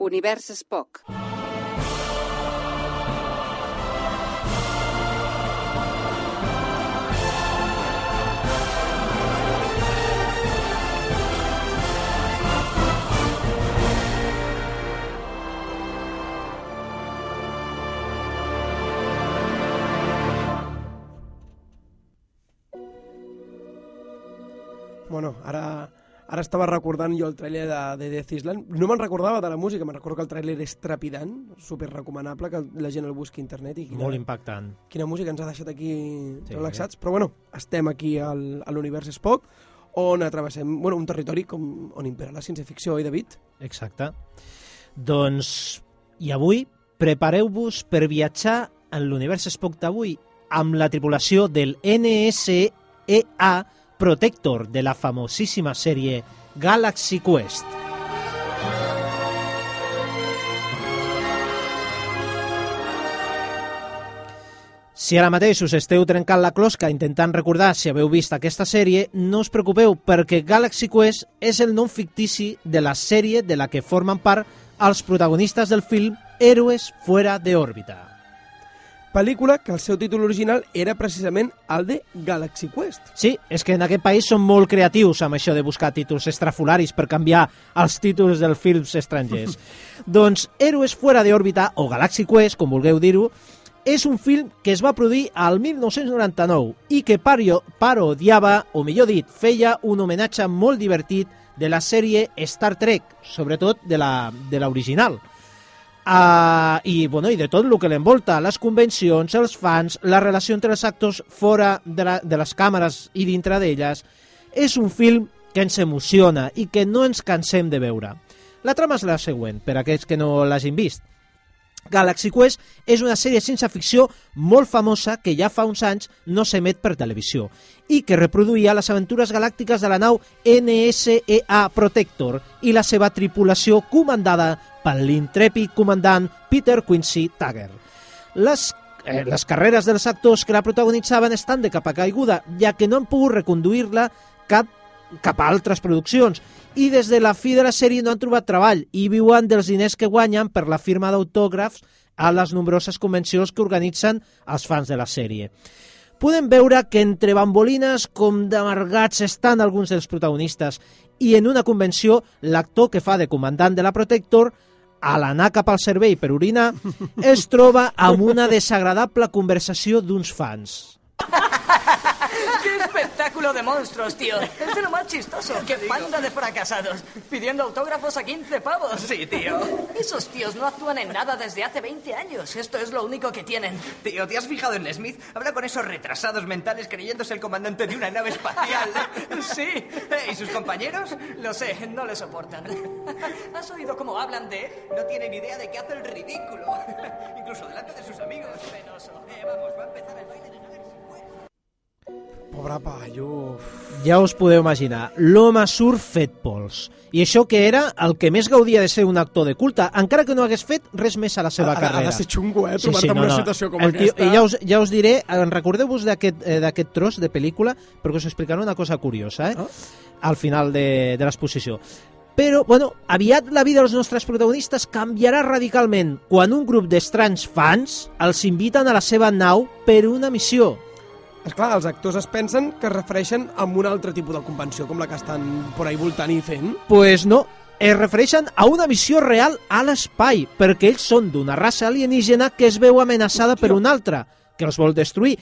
Univers Spock. Bueno, ara, estava recordant jo el trailer de, de Death Island. No me'n recordava de la música, me'n recordo que el trailer és trepidant, super recomanable, que la gent el busqui a internet. I quina, Molt impactant. quina música ens ha deixat aquí Sí. sí. relaxats. Però bueno, estem aquí al, a l'univers Spock, on travessem bueno, un territori com, on impera la ciència-ficció, oi, David? Exacte. Doncs, i avui, prepareu-vos per viatjar en l'univers Spock d'avui amb la tripulació del NSEA Protector de la famosíssima sèrie Galaxy Quest. Si ara mateix us esteu trencant la closca intentant recordar si haveu vist aquesta sèrie, no us preocupeu, perquè Galaxy Quest és el nom fictici de la sèrie de la que formen part els protagonistes del film Héroes fuera de òrbita. Pel·lícula que el seu títol original era precisament el de Galaxy Quest. Sí, és que en aquest país són molt creatius amb això de buscar títols estrafolaris per canviar els títols dels films estrangers. *laughs* doncs Héroes fuera de òrbita, o Galaxy Quest, com vulgueu dir-ho, és un film que es va produir al 1999 i que pario, parodiava, o millor dit, feia un homenatge molt divertit de la sèrie Star Trek, sobretot de la, de l'original. Uh, i, bueno, i de tot el que l'envolta, les convencions, els fans, la relació entre els actors fora de, la, de les càmeres i dintre d'elles, és un film que ens emociona i que no ens cansem de veure. La trama és la següent, per a aquells que no l'hagin vist. Galaxy Quest és una sèrie ciència ficció molt famosa que ja fa uns anys no s'emet per televisió i que reproduïa les aventures galàctiques de la nau NSEA Protector i la seva tripulació comandada per l'intrèpid comandant Peter Quincy Tagger. Les eh, les carreres dels actors que la protagonitzaven estan de capa caiguda, ja que no han pogut reconduir-la cap, cap a altres produccions i des de la fi de la sèrie no han trobat treball i viuen dels diners que guanyen per la firma d'autògrafs a les nombroses convencions que organitzen els fans de la sèrie. Podem veure que entre bambolines com d'amargats estan alguns dels protagonistes i en una convenció l'actor que fa de comandant de la Protector a l'anar cap al servei per orinar *laughs* es troba amb una desagradable conversació d'uns fans. *laughs* ¡Qué espectáculo de monstruos, tío! Es de lo más chistoso. ¡Qué banda de fracasados! Pidiendo autógrafos a 15 pavos. Sí, tío. Esos tíos no actúan en nada desde hace 20 años. Esto es lo único que tienen. Tío, ¿te has fijado en Smith? Habla con esos retrasados mentales creyéndose el comandante de una nave espacial. *laughs* Sí. ¿Y sus compañeros? Lo sé, no le soportan. ¿Has oído cómo hablan de él? No tienen idea de que hace el ridículo. Incluso delante de sus amigos. Penoso. Eh, vamos, va a empezar el baile de. Pobre paio. Ja us podeu imaginar, l'home surt fet pols. I això que era el que més gaudia de ser un actor de culte, encara que no hagués fet res més a la seva Ha- ha- carrera. Ha de ser xungo, eh, trobar-te en una situació com El tio- aquesta. i ja, us, ja us diré, recordeu-vos d'aquest eh, d'aquest tros de pel·lícula, perquè us explicaré una cosa curiosa, eh? Ah. al final de, de l'exposició. Però, bueno, aviat la vida dels nostres protagonistes canviarà radicalment quan un grup d'estranys fans els inviten a la seva nau per una missió. Esclar, els actors es pensen que es refereixen a un altre tipus de convenció, com la que estan por ahí voltant i fent. Pues no, es refereixen a una missió real a l'espai, perquè ells són d'una raça alienígena que es veu amenaçada per una altra, que els vol destruir,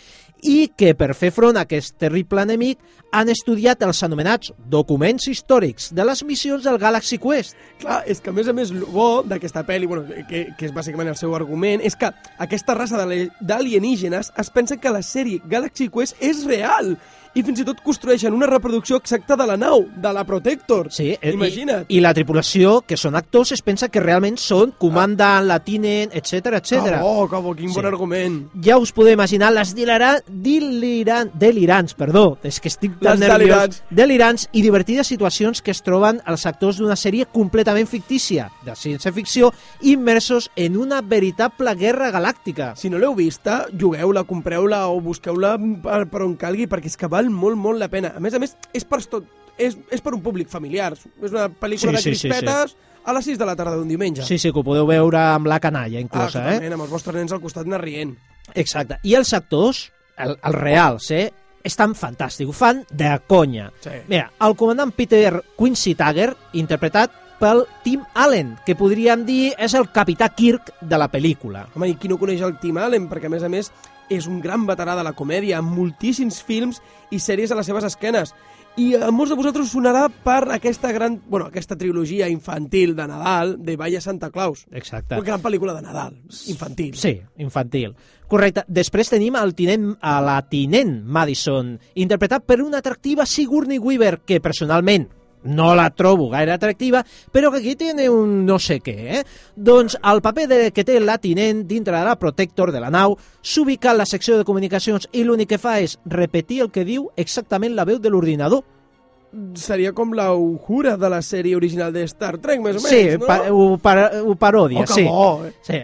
i que per fer front a aquest terrible enemic han estudiat els anomenats documents històrics de les missions del Galaxy Quest. Clar, és que a més a més el bo d'aquesta pel·li, bueno, que, que és bàsicament el seu argument, és que aquesta raça d'ali- d'alienígenes es pensa que la sèrie Galaxy Quest és real i fins i tot construeixen una reproducció exacta de la nau, de la Protector. Sí, eh, Imagina't. I, I la tripulació, que són actors, es pensa que realment són comandant, la tinent, etc etc. Bo, que bo, quin Sí. bon argument. ja us podeu imaginar les dilera, delirants, perdó, és que estic tan Les nerviós, delirants. delirants i divertides situacions que es troben els actors d'una sèrie completament fictícia, de ciència-ficció, immersos en una veritable guerra galàctica. Si no l'heu vista, jugueu-la, compreu-la o busqueu-la per, per on calgui, perquè és que val molt, molt la pena. A més a més, és per tot, és, és per un públic familiar. És una pel·lícula Sí, de sí, sí, crispetes a les 6 de la tarda d'un diumenge. Sí, sí, que ho podeu veure amb la canalla, ah, inclús, eh? amb els vostres nens al costat anar rient. Exacte. I els actors, el, els reals, eh? estan fantàstics, ho fan de conya. Sí. Mira, el comandant Peter Quincy Tagger, interpretat pel Tim Allen, que podríem dir és el capità Kirk de la pel·lícula. Home, i qui no coneix el Tim Allen? Perquè, a més a més, és un gran veterà de la comèdia, amb moltíssims films i sèries a les seves esquenes. I a molts de vosaltres sonarà per aquesta gran, bueno, aquesta trilogia infantil de Nadal, de Vaya Santa Claus. Exacte. Una gran pel·lícula de Nadal, infantil. Sí, infantil. Correcte. Després tenim el tinent, a la tinent Madison, interpretat per una atractiva Sigourney Weaver, que personalment no la trobo gaire atractiva, però que aquí tiene un no sé què, eh? Doncs el paper de, que té la tinent dintre de la Protector de la nau s'ubica en la secció de comunicacions i l'únic que fa és repetir el que diu exactament la veu de l'ordinador. Seria com la Uhura de la sèrie original de Star Trek, més o Sí, menys, no? pa, ho, par, ho parodia, Oh, sí. bo, eh? sí.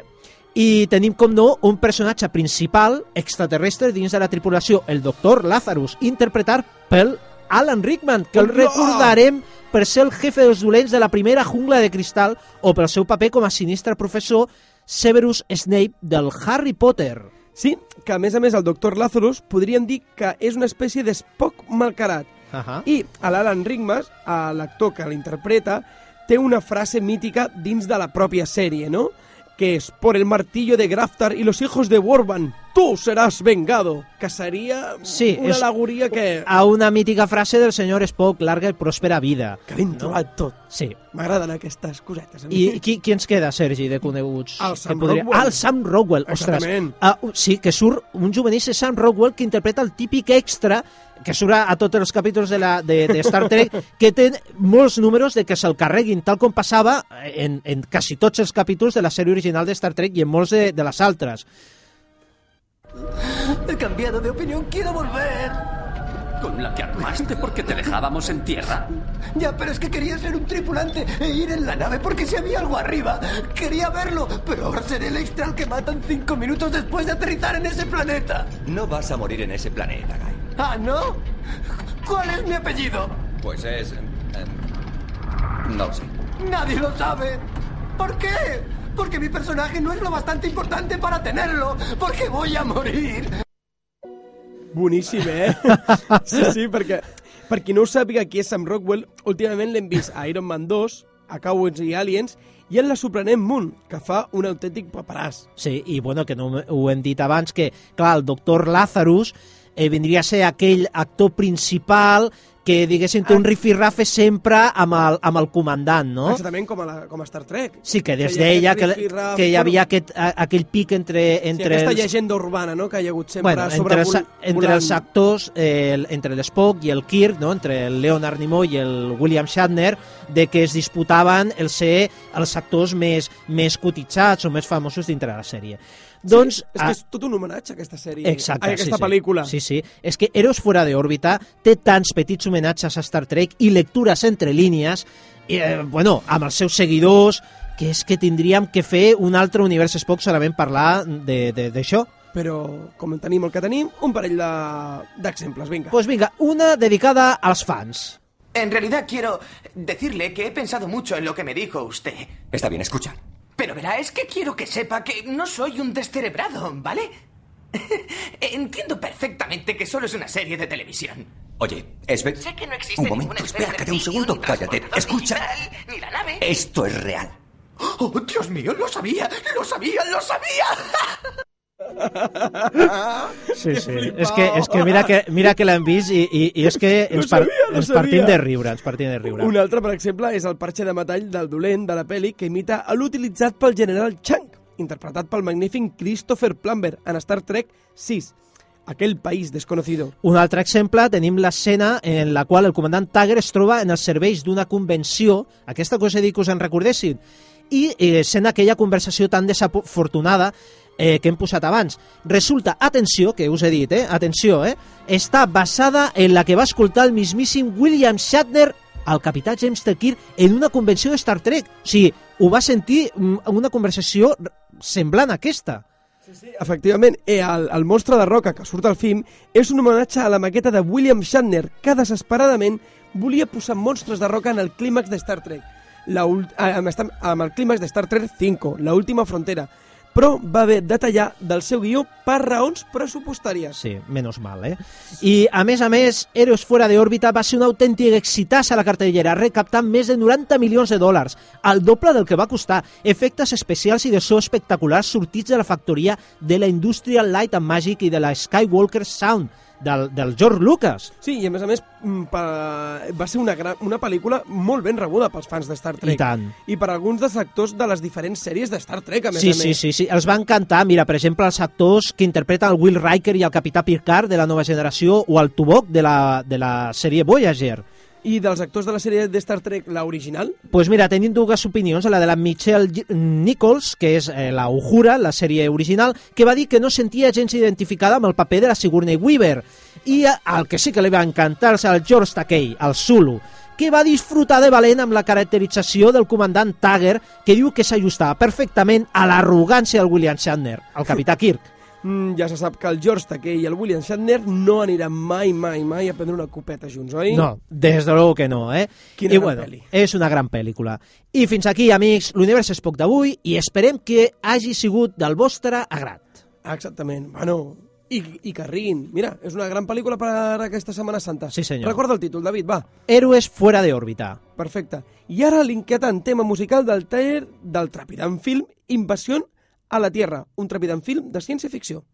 I tenim, com no, un personatge principal extraterrestre dins de la tripulació, el doctor Lazarus, interpretat pel Alan Rickman, que el recordarem per ser el jefe dels dolents de la primera jungla de cristal o pel seu paper com a sinistre professor Severus Snape del Harry Potter. Sí, que a més a més el doctor Lazarus podríem dir que és una espècie d'Spock malcarat. Uh -huh. I a l'Alan Rickman, l'actor que l'interpreta, té una frase mítica dins de la pròpia sèrie, no? Que és, por el martillo de Graftar y los hijos de Warban, tú serás vengado. Que seria Sí, una alegoria que... A una mítica frase del senyor Spock, larga i pròspera vida. Que ben trobat tot. Sí. M'agraden aquestes cosetes. I qui, qui ens queda, Sergi, de coneguts? El Sam podria- Rockwell. Ah, el Sam Rockwell, ostres. Ah, sí, que surt un juveníssim Sam Rockwell que interpreta el típic extra que surt a, a tots els capítols de, la, de, de Star Trek, *laughs* que té molts números de que se'l carreguin, tal com passava en, en quasi tots els capítols de la sèrie original de Star Trek i en molts de, de les altres. He cambiado de opinión, quiero volver. ¿Con la que armaste porque te dejábamos en tierra? Ya, pero es que quería ser un tripulante e ir en la nave porque si había algo arriba. Quería verlo, pero ahora seré el extra al que matan cinco minutos después de aterrizar en ese planeta. No vas a morir en ese planeta, Guy. Ah, ¿no? ¿Cuál es mi apellido? Pues es... em, no lo sé. Nadie lo sabe. ¿Por qué? Porque mi personaje no es lo bastante importante para tenerlo. Porque voy a morir. Boníssim, eh? *laughs* sí, sí, perquè per qui no ho sàpiga qui és Sam Rockwell, últimament l'hem vist a Iron Man 2, a Cowboys i Aliens, i en la sorprenent Moon, que fa un autèntic paperàs. Sí, i bueno, que no ho hem dit abans, que clar, el doctor Lazarus eh, vindria a ser aquell actor principal que, diguéssim, té un rifirrafe sempre amb el, amb el comandant, no? Exactament com a, la, com a Star Trek. Sí, que des d'ella, que, que hi havia aquest, a, aquell pic entre, Sí, entre aquesta els... llegenda urbana, no?, que hi ha hagut sempre Bueno, sobre entre els, entre els actors, eh, el- entre l'Spock i el Kirk, no? entre el Leonard Nimoy i el William Shatner, de que es disputaven el ser els actors més, més cotitzats o més famosos dintre la sèrie. Doncs, sí, és que és tot un homenatge a aquesta sèrie, Exacte, a aquesta sí, sí. pel·lícula. Sí, sí. És que Eros fuera de òrbita té tants petits homenatges a Star Trek i lectures entre línies, i, eh, bueno, amb els seus seguidors, que és que tindríem que fer un altre univers Spock solament parlar de- de- d'això. Però, com tenim el que tenim, un parell de- d'exemples, vinga. Pues vinga, una dedicada als fans. En realidad quiero decirle que he pensado mucho en lo que me dijo usted. Está bien, escucha. Pero verá, es que quiero que sepa que no soy un descerebrado, ¿vale? *laughs* Entiendo perfectamente que solo es una serie de televisión. Oye, Esbe... Sé que no existe Un momento, espérate de un segundo, ni cállate. Escucha. digital, Ni la nave. Esto es real. ¡Oh, Dios mío! ¡Lo sabía! ¡Lo sabía! ¡Lo sabía! *laughs* Sí, sí. És que, és que mira que, mira que l'hem vist i, i, i és que ens, par sabia, ens partim de riure, ens partim de riure. Un altre, per exemple, és el parxe de metall del dolent de la pel·li que imita l'utilitzat pel general Chang, interpretat pel magnífic Christopher Plumber en Star Trek 6, aquell país desconocido. Un altre exemple, tenim l'escena en la qual el comandant Tagger es troba en els serveis d'una convenció, aquesta cosa he dit que us en recordessin, i eh, sent aquella conversació tan desafortunada eh, que hem posat abans. Resulta, atenció, que us he dit, eh, atenció, eh, està basada en la que va escoltar el mismíssim William Shatner al capità James T. En una convenció de Star Trek. O sigui, ho va sentir mm, en una conversació semblant a aquesta. Efectivament, eh, el, el monstre de roca que surt al film és un homenatge a la maqueta de William Shatner, que desesperadament volia posar monstres de roca en el clímax de Star Trek. La ah, amb, amb el clímax de Star Trek 5, la última frontera, però va haver de tallar del seu guió per raons pressupostàries. Sí, menos mal, eh? I, a més a més, Héroes fuera de òrbita va ser un autèntic excitàs a la cartellera, recaptant més de 90 milions de dòlars, el doble del que va costar. Efectes especials i de so espectaculars sortits de la factoria de la Industrial Light and Magic i de la Skywalker Sound, del, del George Lucas. Sí, i a més a més mm, pa- va ser una, gran, una pel·lícula molt ben rebuda pels fans de Star Trek. I tant. I per alguns dels actors de les diferents sèries de Star Trek, a més Sí, a sí, més. sí, sí, els va encantar. Mira, per exemple, els actors que interpreten el Will Riker i el Capità Picard de la nova generació o el Tuvok de la, de la sèrie Voyager. I dels actors de la sèrie de Star Trek, la original, Pues mira, tenim dues opinions, la de la Michelle Nichols, que és eh, la Uhura, la sèrie original, que va dir que no sentia gens identificada amb el paper de la Sigourney Weaver. I eh, el que sí que li va encantar és el George Takei, el Zulu, que va disfrutar de valent amb la caracterització del comandant Tagger, que diu que s'ajustava perfectament a l'arrogància del William Shatner, el capità Kirk. Mm, ja se sap que el George Takei i el William Shatner no aniran mai, mai, mai a prendre una copeta junts, oi? No, des de luego que no, eh? Quina I gran bueno, pel·li. eh? és una gran pel·lícula. I fins aquí, amics, l'univers és poc d'avui i esperem que hagi sigut del vostre agrat. Exactament. Bueno, i, i que riguin. Mira, és una gran pel·lícula per aquesta Setmana Santa. Sí, senyor. Recorda el títol, David, va. Héroes fuera de òrbita. Perfecte. I ara l'inquietant tema musical del trailer del trepidant film Invasió a la Tierra, un trepidant film de ciència-ficció.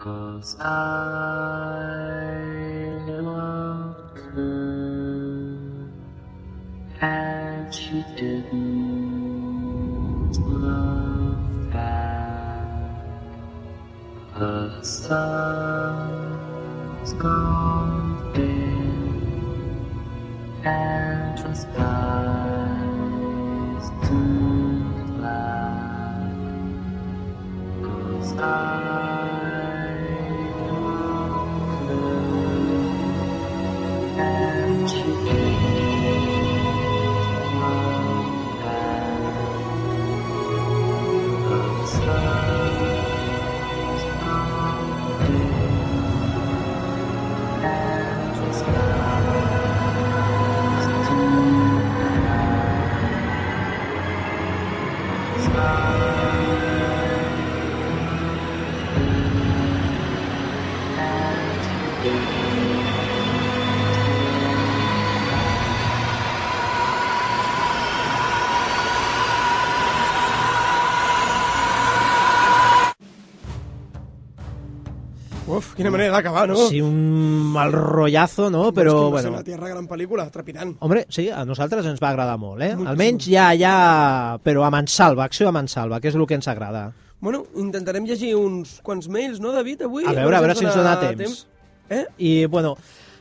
Cause I loved her, and she didn't sun's gone dim and the skies turn black. 'Cause I Thank you. Quina manera d'acabar, no? Sí, un mal rotllazo, no? Però, que Invasió bueno... la Tierra, gran pel·lícula, trepidant. Hombre, sí, a nosaltres ens va agradar molt, eh? Moltíssim. Almenys ja, ja... Però a mansalva, acció a mansalva, que és el que ens agrada. Bueno, intentarem llegir uns quants mails, no, David, avui? A veure, a veure si ens dona temps. Eh? I, bueno,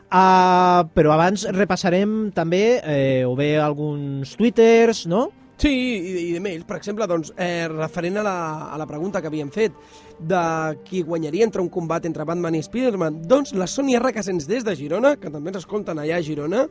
uh, però abans repassarem també eh, o bé alguns twitters, no? Sí, i, i de mails. Per exemple, doncs, eh, referent a la, a la pregunta que havíem fet de qui guanyaria entre un combat entre Batman i Spider-Man, doncs la Sònia Requesens des de Girona, que també ens escolten allà a Girona,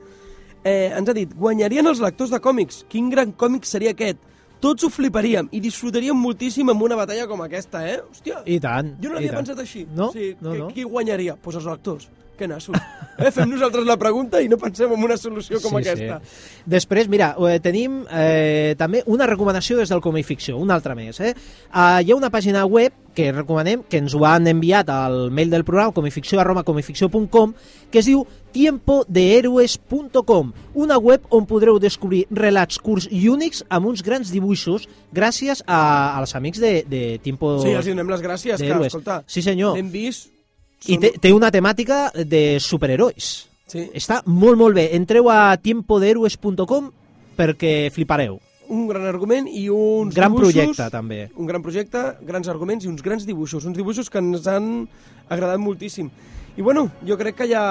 eh, ens ha dit, guanyarien els lectors de còmics. Quin gran còmic seria aquest? Tots ho fliparíem i disfrutaríem moltíssim amb una batalla com aquesta, eh? Hòstia, I tant. jo no l'havia pensat així. No? Sí, no, que, no. Qui guanyaria? Doncs pues els lectors. Que nassos. Eh? Fem nosaltres la pregunta i no pensem en una solució com aquesta. Sí. Després, mira, eh, tenim eh, també una recomanació des del Comic Ficció, una altra més. Eh? Uh, hi ha una pàgina web que recomanem, que ens ho han enviat al mail del programa, comicficció arroba comicficció.com, que es diu tiempodeheroes.com, una web on podreu descobrir relats curts i únics amb uns grans dibuixos gràcies a, als amics de, de Tiempo Sí, els donem les gràcies, que, escolta, Sí, senyor. l'hem vist... I té, té una temàtica de superherois. Sí. Està molt, molt bé. Entreu a tiempodeheroes.com perquè flipareu. un gran argument i uns Gran dibuixos... projecte, també. Un gran projecte, grans arguments i uns grans dibuixos. Uns dibuixos que ens han agradat moltíssim. I bueno, jo crec que ja,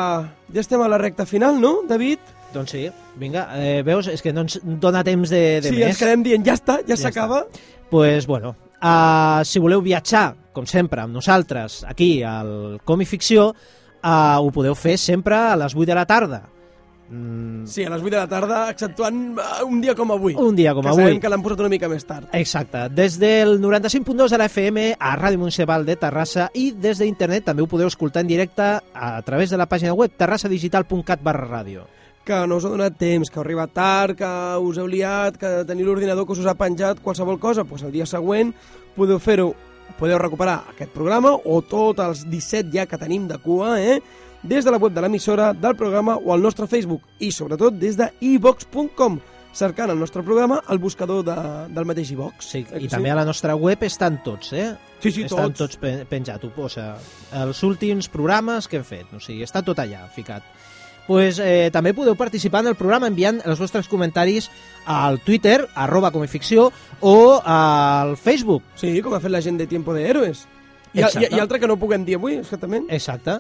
ja estem a la recta final, no, David? Doncs sí, vinga, eh, veus, és que no ens dona temps de, de sí, més. ens quedem dient, ja està, ja, Ja s'acaba. pues, bueno, Uh, si voleu viatjar, com sempre, amb nosaltres, aquí al Comic Ficció, uh, ho podeu fer sempre a les 8 de la tarda. Mm, Sí, a les 8 de la tarda, exceptuant eh, un dia com avui. Un dia com que avui. sabem que l'han posat una mica més tard. Exacte. Des del 95.2 de la FM a Ràdio Municipal de Terrassa i des d'internet també ho podeu escoltar en directe a través de la pàgina web terrassadigital.cat barra ràdio. que no us ha donat temps, que heu arribat tard, que us heu liat, que teniu l'ordinador que us ha penjat qualsevol cosa, doncs el dia següent podeu fer-ho, podeu recuperar aquest programa o tots els 17 ja que tenim de cua, eh? des de la web de l'emissora, del programa o al nostre Facebook i sobretot des de ivox.com cercant el nostre programa al buscador de, del mateix iVox. Sí, Eh I també a la nostra web estan tots, eh? Sí, sí, estan tots. tots pen- penjats, ho posa. Els últims programes que hem fet, o sigui, està tot allà, ficat. Pues, eh, també podeu participar en el programa enviant els vostres comentaris al Twitter, arroba comificció, o al Facebook. Sí, com ha fet la gent de Tiempo de Héroes. I, Exacte. i, i altre que no puguem dir avui, exactament. Exacte.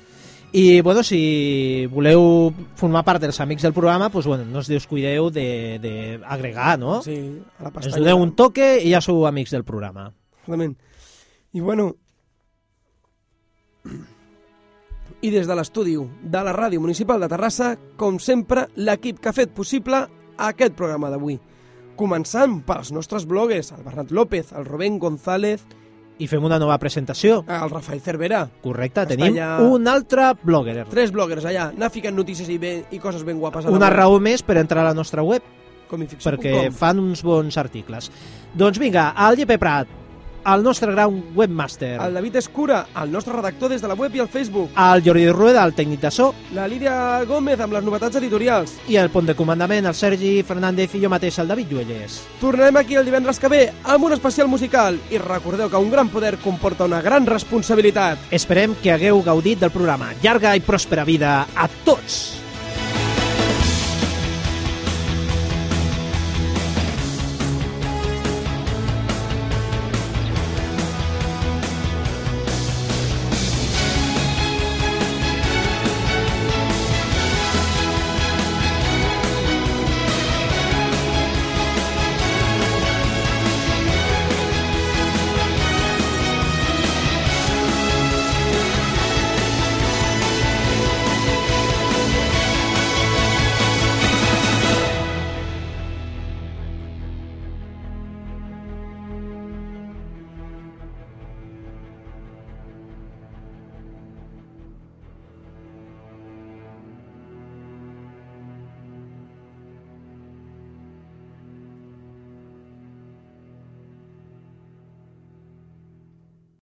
I, bueno, si voleu formar part dels amics del programa, pues, bueno, no us descuideu d'agregar, no? Sí, a la Ens pestanya. doneu un toque i ja sou amics del programa. Exactament. I bueno... I des de l'estudi de la Ràdio Municipal de Terrassa, com sempre, l'equip que ha fet possible aquest programa d'avui. Començant pels nostres bloggers, el Bernat López, el Rubén González... I fem una nova presentació. El Rafael Cervera. Correcte, Està tenim allà- un altre blogger. Tres bloggers allà, anar ficant notícies i, ben, i coses ben guapes. a Una web. raó més per entrar a la nostra web, Comificció.com. perquè fan uns bons articles. Doncs vinga, el Llepe Prat, el nostre gran webmaster, El David Escura, el nostre redactor des de la web i el Facebook. el Jordi Rueda, el tècnic de so, La Lídia Gómez amb les novetats editorials. i el pont de comandament, el Sergi Fernández i jo mateix, el David Lluelles. Tornarem aquí el divendres que ve amb un especial musical i recordeu que un gran poder comporta una gran responsabilitat. Esperem que hagueu gaudit del programa. Llarga i pròspera vida a tots!